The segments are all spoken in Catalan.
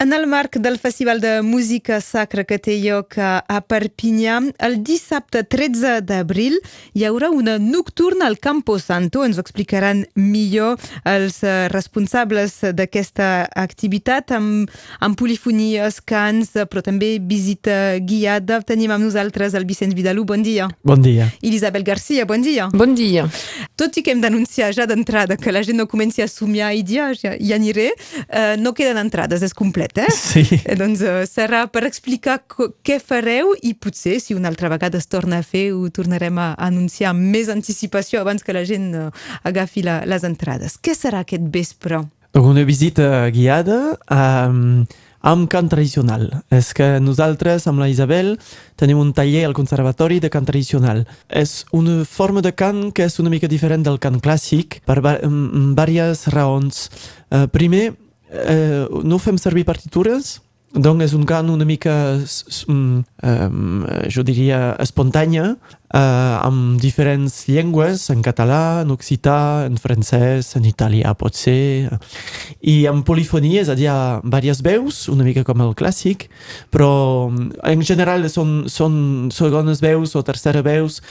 En el marc del Festival de Música Sacra que té lloc a Perpinyà, el dissabte 13 d'abril hi haurà una nocturna al Campo Santo. Ens ho explicaran millor els responsables d'aquesta activitat amb, amb polifonies, cants, però també visita guiada. Tenim amb nosaltres el Vicenç Vidalú. Bon dia. Bon dia. I Isabel Garcia. Bon dia. Bon dia. Tot i que hem d'anunciar ja d'entrada que la gent no comenci a somiar i dir ah, ja, ja aniré, eh, no queden entrades, és complet fet, eh? Sí. Eh, doncs uh, serà per explicar què fareu i potser, si una altra vegada es torna a fer, ho tornarem a anunciar amb més anticipació abans que la gent uh, agafi la, les entrades. Què serà aquest vespre? Donc una visita guiada um, amb cant tradicional. És que nosaltres, amb la Isabel, tenim un taller al Conservatori de cant tradicional. És una forma de cant que és una mica diferent del cant clàssic per diverses raons. Uh, primer, eh, no fem servir partitures, doncs és un cant una mica, um, jo diria, espontània, uh, amb diferents llengües, en català, en occità, en francès, en italià pot ser, i amb polifonia, és a dir, diverses veus, una mica com el clàssic, però en general són, són segones veus o tercera veus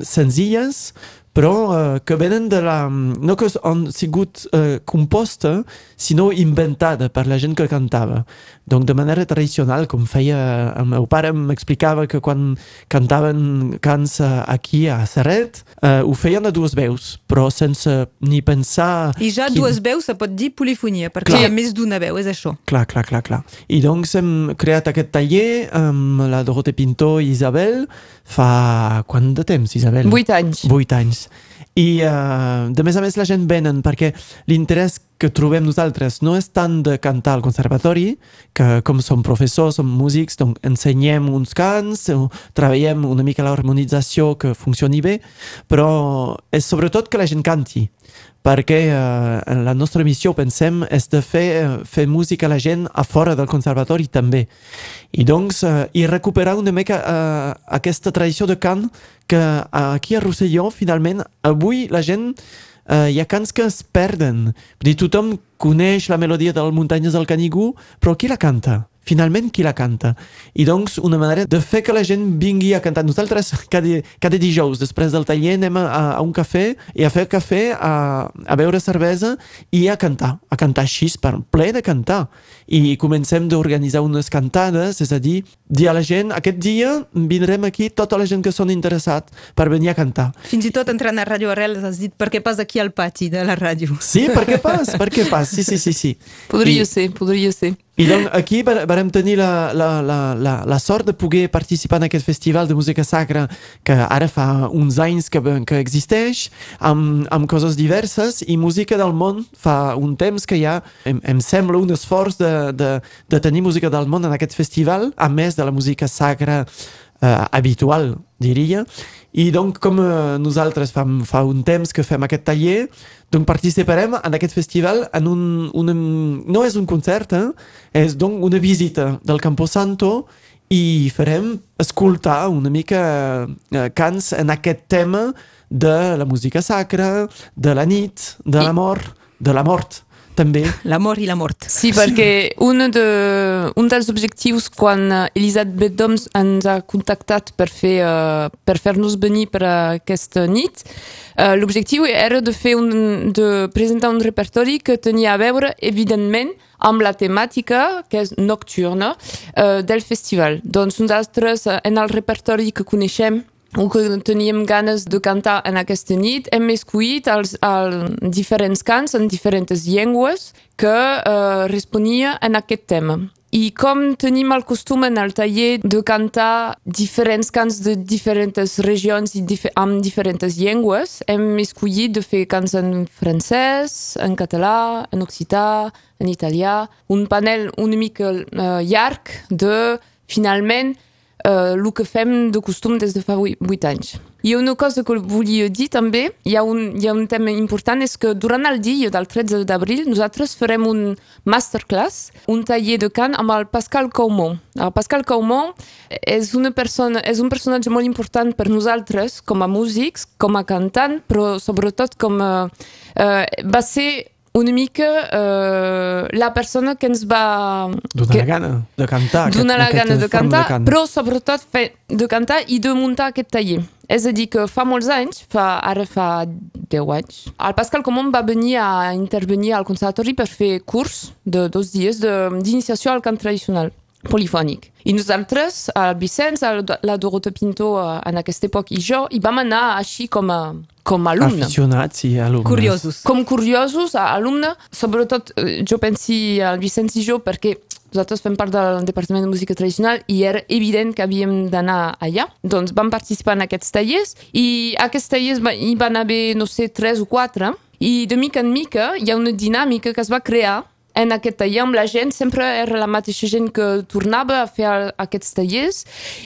senzilles, però uh, que venen de la... no que han sigut uh, composta, sinó inventada per la gent que cantava. Donc de manera tradicional, com feia el meu pare, m'explicava que quan cantaven cants aquí a Serret, uh, ho feien a dues veus, però sense ni pensar... I ja quin... dues veus se pot dir polifonia, perquè clar. hi ha més d'una veu, és això. Clar, clar, clar, clar. I doncs hem creat aquest taller amb la Dorote Pinto i Isabel fa... quant de temps, Isabel? Vuit anys. Vuit anys. I, uh, de més a més, la gent venen perquè l'interès que trobem nosaltres no és tant de cantar al conservatori, que com som professors, som músics, doncs ensenyem uns cants, treballem una mica l'harmonització que funcioni bé, però és sobretot que la gent canti perquè eh, la nostra missió, pensem, és de fer, eh, fer música a la gent a fora del conservatori també. I doncs, eh, i recuperar una mica eh, aquesta tradició de cant que aquí a Rosselló, finalment, avui la gent eh, hi ha cants que es perden. Dir, tothom coneix la melodia del Muntanyes del Canigú, però qui la canta? finalment qui la canta. I doncs una manera de fer que la gent vingui a cantar. Nosaltres cada, cada dijous després del taller anem a, a un cafè i a fer cafè, a, a beure cervesa i a cantar, a cantar així per ple de cantar. I comencem d'organitzar unes cantades, és a dir, dir a la gent, aquest dia vindrem aquí tota la gent que són interessats per venir a cantar. Fins i tot entrant a Ràdio Arrel has dit per què pas aquí al pati de la ràdio. Sí, per què pas, per què pas, sí, sí, sí. sí. Podria I... ser, podria ser. I doncs aquí vam tenir la, la, la, la, la sort de poder participar en aquest festival de música sacra que ara fa uns anys que, que existeix, amb, amb coses diverses i música del món fa un temps que ja em, em sembla un esforç de, de, de tenir música del món en aquest festival, a més de la música sacra eh, habitual, diria. I doncs, com eh, nosaltres fa, fa un temps que fem aquest taller, doncs participarem en aquest festival en un, un no és un concert, eh? és doncs una visita del Camposanto i farem escoltar una mica eh, cants en aquest tema de la música sacra, de la nit, de la mort, de la mort també. L'amor i la mort. Sí, perquè un, de, un dels objectius quan eh, Elisabeth Doms ens ha contactat per fer uh, per fer-nos venir per aquesta nit, uh, l'objectiu era de, fer un, de presentar un repertori que tenia a veure, evidentment, amb la temàtica, que és nocturna, uh, del festival. Doncs nosaltres, en el repertori que coneixem, o que teníem ganes de cantar en aquesta nit, hem escollit els, els diferents cants en diferents llengües que eh, responia en aquest tema. I com tenim el costum en el taller de cantar diferents cants de diferents regions i dif amb diferents llengües, hem escollit de fer cants en francès, en català, en occità, en italià, un panel una mica uh, llarg de, finalment, uh, el que fem de costum des de fa 8 anys. I una cosa que volia dir també, hi ha, un, hi ha un tema important, és que durant el dia del 13 d'abril nosaltres farem un masterclass, un taller de cant amb el Pascal Caumont. El Pascal Caumont és, una persona, és un personatge molt important per nosaltres com a músics, com a cantant, però sobretot com a, uh, va ser una mica eh, la persona que ens va... Donar que, la gana de cantar. donar la gana de cantar, cant. però sobretot fe, de cantar i de muntar aquest taller. És a dir, que fa molts anys, fa, ara fa 10 anys, el Pascal Comón va venir a intervenir al conservatori per fer curs de dos dies de- d'iniciació al cant tradicional polifònic. I nosaltres, el Vicenç, la Dorota Pinto eh, en aquesta època i jo, hi vam anar així com a, com a alumne Aficionats i alumnes. Curiosos. com curiosos, a alumne, sobretot eh, jo pensi al Vicenç i jo perquè nosaltres fem part del Departament de Música Tradicional i era evident que havíem d'anar allà. Doncs vam participar en aquests tallers i aquests tallers hi van haver, no sé, tres o quatre i de mica en mica hi ha una dinàmica que es va crear en aquest taller amb la gent, sempre era la mateixa gent que tornava a fer el- aquests tallers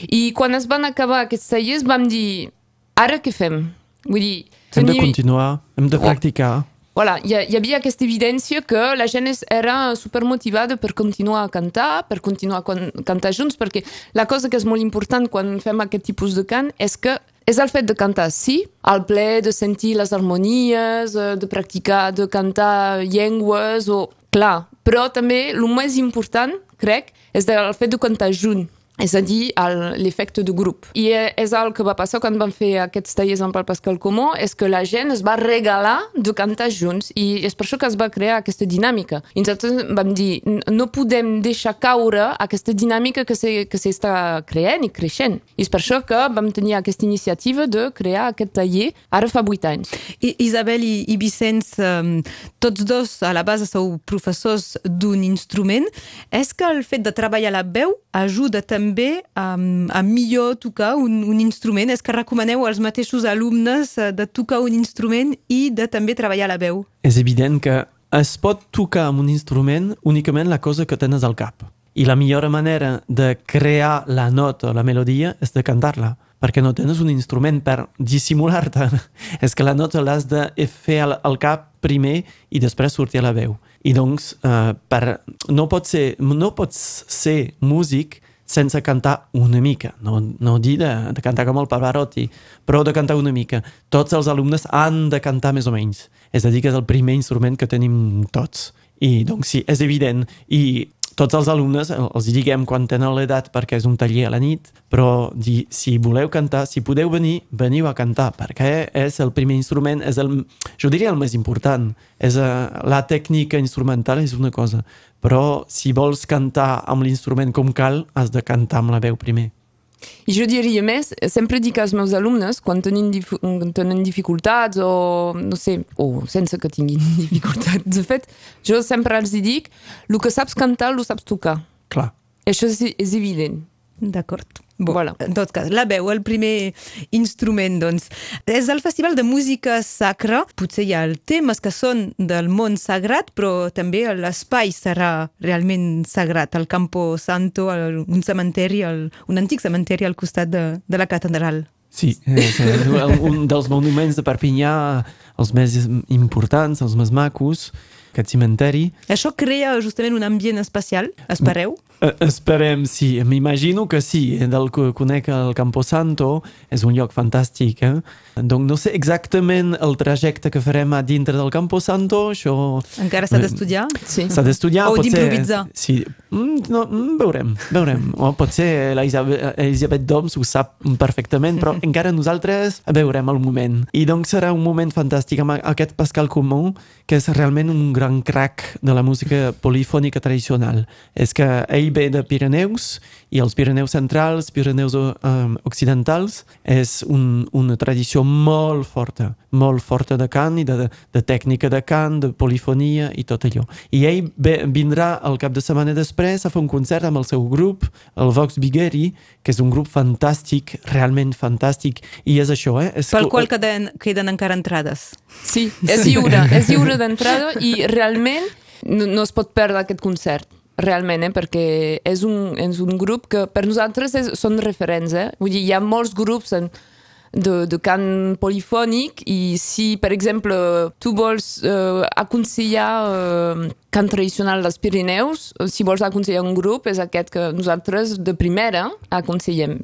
i quan es van acabar aquests tallers vam dir, ara què fem? Vull dir, Hem de continuar, hem de practicar. Voilà, hi, hi havia aquesta evidència que la gent era supermotivada per continuar a cantar, per continuar a quan- cantar junts, perquè la cosa que és molt important quan fem aquest tipus de cant és que és el fet de cantar, sí, al ple, de sentir les harmonies, eh, de practicar, de cantar llengües, o... clar, però també el més important, crec, és el fet de cantar junt. És a dir, l'efecte de grup. I eh, és el que va passar quan vam fer aquests tallers amb el Pascal Comó, és que la gent es va regalar de cantar junts i és per això que es va crear aquesta dinàmica. I nosaltres vam dir, "N- no podem deixar caure aquesta dinàmica que se- s'està creant i creixent. I és per això que vam tenir aquesta iniciativa de crear aquest taller ara fa vuit anys. I, Isabel i, i Vicenç, um, tots dos a la base sou professors d'un instrument. És que el fet de treballar la veu ajuda també a, a millor tocar un, un instrument? És que recomaneu als mateixos alumnes eh, de tocar un instrument i de també treballar la veu? És evident que es pot tocar amb un instrument únicament la cosa que tens al cap. I la millor manera de crear la nota, la melodia, és de cantar-la. Perquè no tens un instrument per dissimular-te. és que la nota l'has de fer al, al cap primer i després sortir a la veu. I doncs, eh, per, no, pots ser, no pots ser músic sense cantar una mica. No, no dir de, de cantar com el Pavarotti, però de cantar una mica. Tots els alumnes han de cantar més o menys. És a dir, que és el primer instrument que tenim tots. I doncs sí, és evident. I tots els alumnes els diguem quan tenen l'edat perquè és un taller a la nit, però dir, si voleu cantar, si podeu venir, veniu a cantar, perquè és el primer instrument, és el, jo diria el més important. És, uh, la tècnica instrumental és una cosa, però si vols cantar amb l'instrument com cal, has de cantar amb la veu primer. I jo diria més, sempre dic als meus alumnes, quan tenen, dif tenen dificultats o, no sé, o sense que tinguin dificultats, de fet, jo sempre els dic, el que saps cantar, ho saps tocar. Clar. Això és, és evident. D'acord. Bon, Voilà. En tot cas, la veu, el primer instrument, doncs. És el Festival de Música Sacra. Potser hi ha els temes que són del món sagrat, però també l'espai serà realment sagrat. El Campo Santo, el, un cementeri, el, un antic cementeri al costat de, de la catedral. Sí, és, és un dels monuments de Perpinyà, els més importants, els més macos, aquest cimenteri. Això crea justament un ambient especial, espereu? Eh, esperem, sí. M'imagino que sí. Del que conec el Camposanto és un lloc fantàstic. Eh? Donc no sé exactament el trajecte que farem a dintre del Camposanto. Això Encara s'ha d'estudiar? Sí. s'ha d'estudiar. O potser- d'improvisar. Sí. Mm, no, mm, veurem, veurem. O potser l'Elisabet Elisabet Doms ho sap perfectament, però encara nosaltres veurem el moment. I doncs serà un moment fantàstic amb aquest Pascal Comú, que és realment un gran crack de la música polifònica tradicional. És que ell ve de Pirineus i els Pirineus centrals, Pirineus um, occidentals, és un, una tradició molt forta, molt forta de cant i de, de, de tècnica de cant, de polifonia i tot allò. I ell ve, vindrà el cap de setmana després a fer un concert amb el seu grup, el Vox Bigueri, que és un grup fantàstic, realment fantàstic, i és això, eh? És Pel que- qual queden, queden encara entrades. Sí, és lliure, és lliure d'entrada i realment no, no es pot perdre aquest concert realment, eh? perquè és un, és un grup que per nosaltres és, són referents. Eh? Vull dir, hi ha molts grups en, de, de cant polifònic i si, per exemple, tu vols eh, aconsellar eh, cant tradicional dels Pirineus, si vols aconsellar un grup, és aquest que nosaltres de primera aconsellem.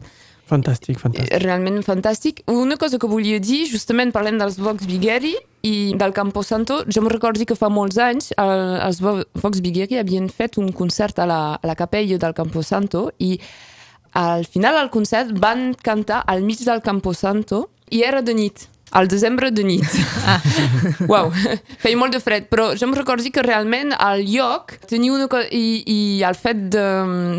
Fantàstic, fantàstic. realment fantàstic. Una cosa que volia dir, justament parlem dels Vox Bigueri i del Camposanto, jo me recordo que fa molts anys el, els Vo- Vox Bigueri havien fet un concert a la, a la capella del Camposanto i al final del concert van cantar al mig del Camposanto i era de nit, al desembre de nit. Ah. Uau, feia molt de fred, però jo em recordo que realment al lloc tenia una cosa, i, i el fet de,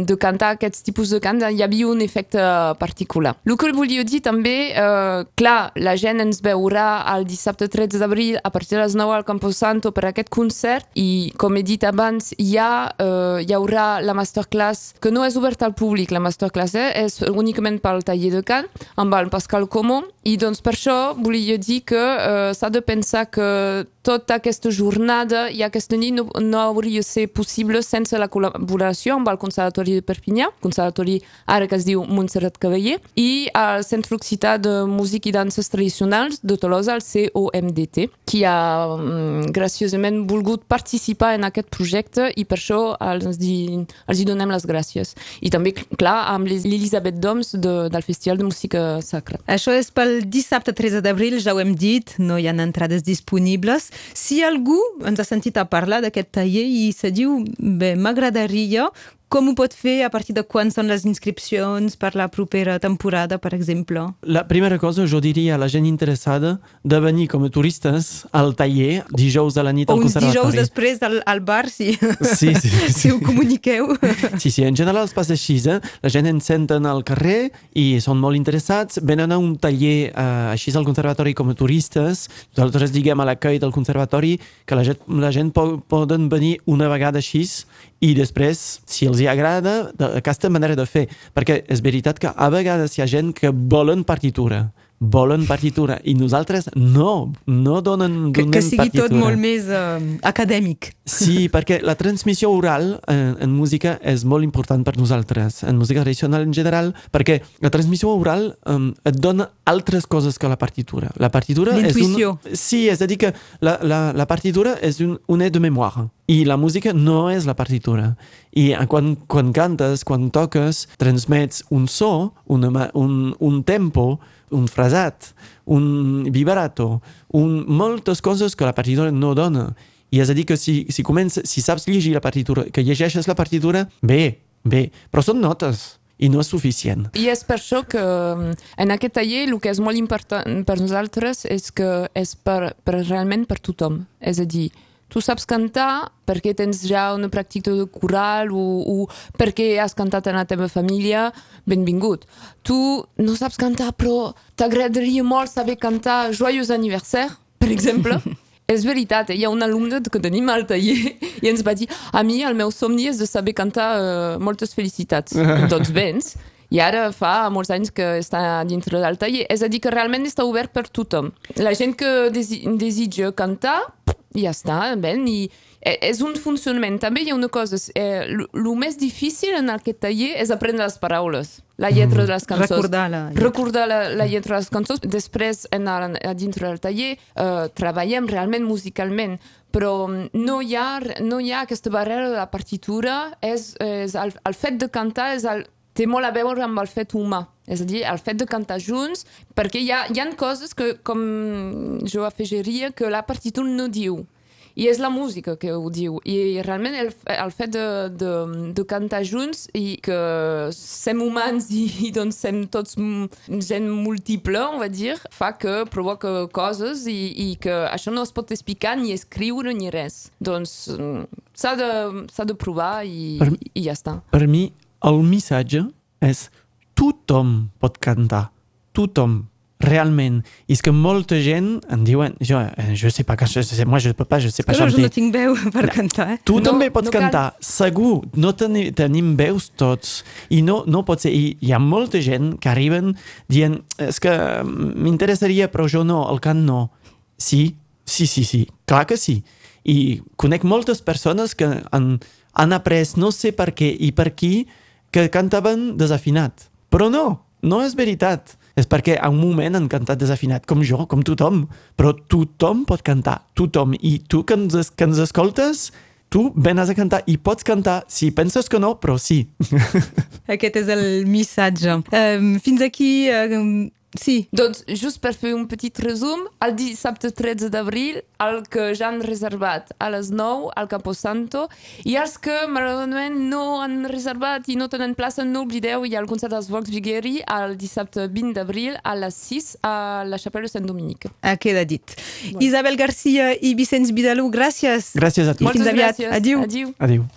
de cantar aquests tipus de cant hi havia un efecte particular. El que volia dir també, eh, clar, la gent ens veurà el dissabte 13 d'abril a partir de les 9 al Camposanto per aquest concert i, com he dit abans, hi, ha, eh, hi haurà la masterclass que no és oberta al públic, la masterclass eh, és únicament pel taller de cant amb el Pascal Comó i doncs per això volia dir que eh, s'ha de pensar que tota aquesta jornada i aquesta nit no, no hauria de ser possible sense la col·laboració amb el Conservatori de Perpinyà, conservatori ara que es diu Montserrat Cavaller, i el Centre Occità de Música i Danses Tradicionals de Tolosa, el COMDT, qui ha mm, graciosament volgut participar en aquest projecte i per això els, di, els hi donem les gràcies. I també, clar, amb l'Elisabet Doms de, del Festival de Música Sacra. Això és pel dissabte 13 d'abril, ja ho hem dit, no hi ha entrades disponibles. Si algú ens ha sentit a parlar d'aquest taller i se diu, bé, m'agradaria, com ho pot fer, a partir de quan són les inscripcions per la propera temporada, per exemple? La primera cosa, jo diria a la gent interessada de venir com a turistes al taller dijous a la nit O al uns dijous conservatori. després al, al bar, si, Sí, sí, si sí. ho comuniqueu. Sí, sí, en general es passa així, eh? La gent ens senten al carrer i són molt interessats, venen a un taller eh, així al conservatori com a turistes, nosaltres diguem a l'accull del conservatori que la gent, la gent po poden venir una vegada així i després, si els hi agrada, d'aquesta manera de fer. Perquè és veritat que a vegades hi ha gent que volen partitura, volen partitura, i nosaltres no, no donen, Que, donem que sigui partitura. tot molt més uh, acadèmic. Sí, perquè la transmissió oral en, en música és molt important per nosaltres, en música tradicional en general, perquè la transmissió oral um, et dona altres coses que la partitura. La partitura és un... Sí, és a dir que la, la, la partitura és un, un de mémoire i la música no és la partitura. I eh, quan, quan cantes, quan toques, transmets un so, una, un, un tempo, un frasat, un vibrato, un, moltes coses que la partitura no dona. I és a dir que si, si, comença, si saps llegir la partitura, que llegeixes la partitura, bé, bé, però són notes i no és suficient. I és per això que mm, en aquest taller el que és molt important per nosaltres és que és per, per realment per tothom. És a dir, tu saps cantar perquè tens ja una pràctica de coral o, o perquè has cantat en la teva família, benvingut. Tu no saps cantar però t'agradaria molt saber cantar Joyeux anniversaire, per exemple. És veritat, eh? hi ha un alumne que tenim al taller i ens va dir a mi el meu somni és de saber cantar uh, moltes felicitats. doncs vens. I ara fa molts anys que està dintre del taller. És a dir, que realment està obert per tothom. La gent que desi desitja cantar, ja està, ben, i eh, és un funcionament. També hi ha una cosa, eh, el més difícil en aquest taller és aprendre les paraules, la lletra de les cançons. Recordar la lletra. Recordar la, la lletra de les cançons. Després, en el, dintre del taller, eh, treballem realment musicalment, però mm, no hi ha, no hi ha aquesta barrera de la partitura, és, és el, el fet de cantar és el, té molt a veure amb el fet humà. És a dir, el fet de cantar junts, perquè hi ha, hi ha coses que, com jo afegiria, que la partitura no diu. I és la música que ho diu. I realment el, el fet de, de, de cantar junts i que som humans i, i doncs som tots gent múltiple, on va dir, fa que provoca coses i, i que això no es pot explicar ni escriure ni res. Doncs mm, s'ha de, de provar i, Per- i ja està. Per mi, el missatge és tothom pot cantar. Tothom. Realment. I és que molta gent em diuen jo, eh, je sais pas je sais, moi je peux pas, je sais pas jo no tinc veu per cantar, eh? Tu No, també pots no cal. cantar, segur. No teni, tenim veus tots. I no, no pot ser... I hi ha molta gent que arriben dient és que m'interessaria, però jo no, el cant no. Sí, sí, sí, sí. Clar que sí. I conec moltes persones que han, han après no sé per què i per qui que cantaven desafinat. Però no, no és veritat. És perquè a un moment han cantat desafinat, com jo, com tothom. Però tothom pot cantar, tothom. I tu que ens, que ens escoltes, tu venes a cantar i pots cantar. Si penses que no, però sí. Aquest és el missatge. Um, fins aquí... Um, sí. Doncs, just per fer un petit resum, el dissabte 13 d'abril, el que ja han reservat a les 9 al Camposanto, i els que malauradament no han reservat i no tenen plaça, no oblideu, hi ha el concert dels Vox Bigueri el dissabte 20 d'abril a les 6 a la Chapelle de Sant Dominique. Ah, queda dit. Bueno. Isabel Garcia i Vicenç Vidalú, gràcies. Gràcies a tu. I fins Moltes aviat. gràcies. Adiu. Adiu. Adéu.